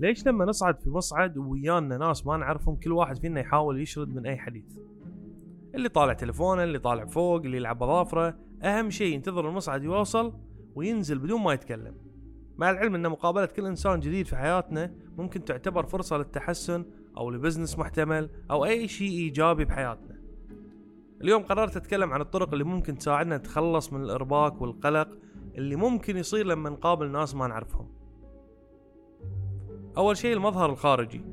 ليش لما نصعد في مصعد ويانا ناس ما نعرفهم كل واحد فينا يحاول يشرد من أي حديث؟ اللي طالع تلفونه اللي طالع فوق اللي يلعب اظافره أهم شيء ينتظر المصعد يوصل وينزل بدون ما يتكلم. مع العلم إن مقابلة كل إنسان جديد في حياتنا ممكن تعتبر فرصة للتحسن أو لبزنس محتمل أو أي شيء إيجابي بحياتنا. اليوم قررت أتكلم عن الطرق اللي ممكن تساعدنا نتخلص من الإرباك والقلق اللي ممكن يصير لما نقابل ناس ما نعرفهم. أول شيء المظهر الخارجي.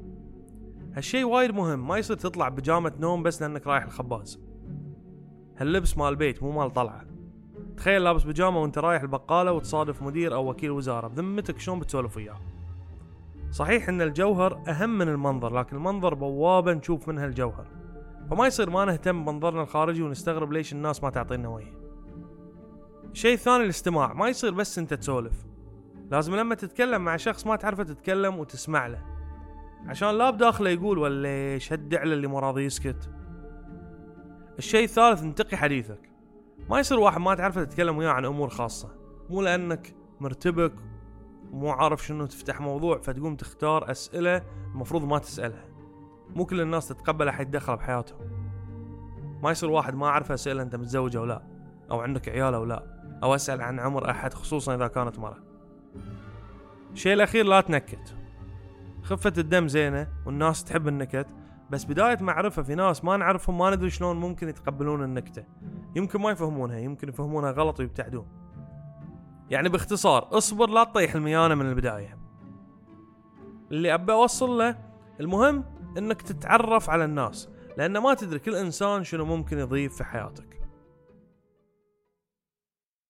هالشيء وايد مهم ما يصير تطلع بجامة نوم بس لأنك رايح الخباز. هاللبس مال بيت مو مال طلعة. تخيل لابس بيجامة وأنت رايح البقالة وتصادف مدير أو وكيل وزارة بذمتك شلون بتسولف وياه؟ صحيح إن الجوهر أهم من المنظر لكن المنظر بوابة نشوف منها الجوهر. فما يصير ما نهتم بمنظرنا الخارجي ونستغرب ليش الناس ما تعطينا وجه. الشيء الثاني الاستماع ما يصير بس أنت تسولف. لازم لما تتكلم مع شخص ما تعرفه تتكلم وتسمع له. عشان لا بداخله يقول ولا شد على اللي مو راضي يسكت. الشيء الثالث انتقي حديثك. ما يصير واحد ما تعرفه تتكلم وياه عن أمور خاصة. مو لأنك مرتبك ومو عارف شنو تفتح موضوع فتقوم تختار أسئلة المفروض ما تسألها. مو كل الناس تتقبل أحد يتدخل بحياتهم. ما يصير واحد ما اعرف أسئلة أنت متزوج أو لا أو عندك عيال أو لا أو أسأل عن عمر أحد خصوصا إذا كانت مرة. الشيء الأخير لا تنكت. خفة الدم زينة والناس تحب النكت بس بداية معرفة في ناس ما نعرفهم ما ندري شلون ممكن يتقبلون النكتة. يمكن ما يفهمونها يمكن يفهمونها غلط ويبتعدون. يعني باختصار اصبر لا تطيح الميانة من البداية. اللي ابى أوصل له المهم إنك تتعرف على الناس لأن ما تدري كل إنسان شنو ممكن يضيف في حياتك.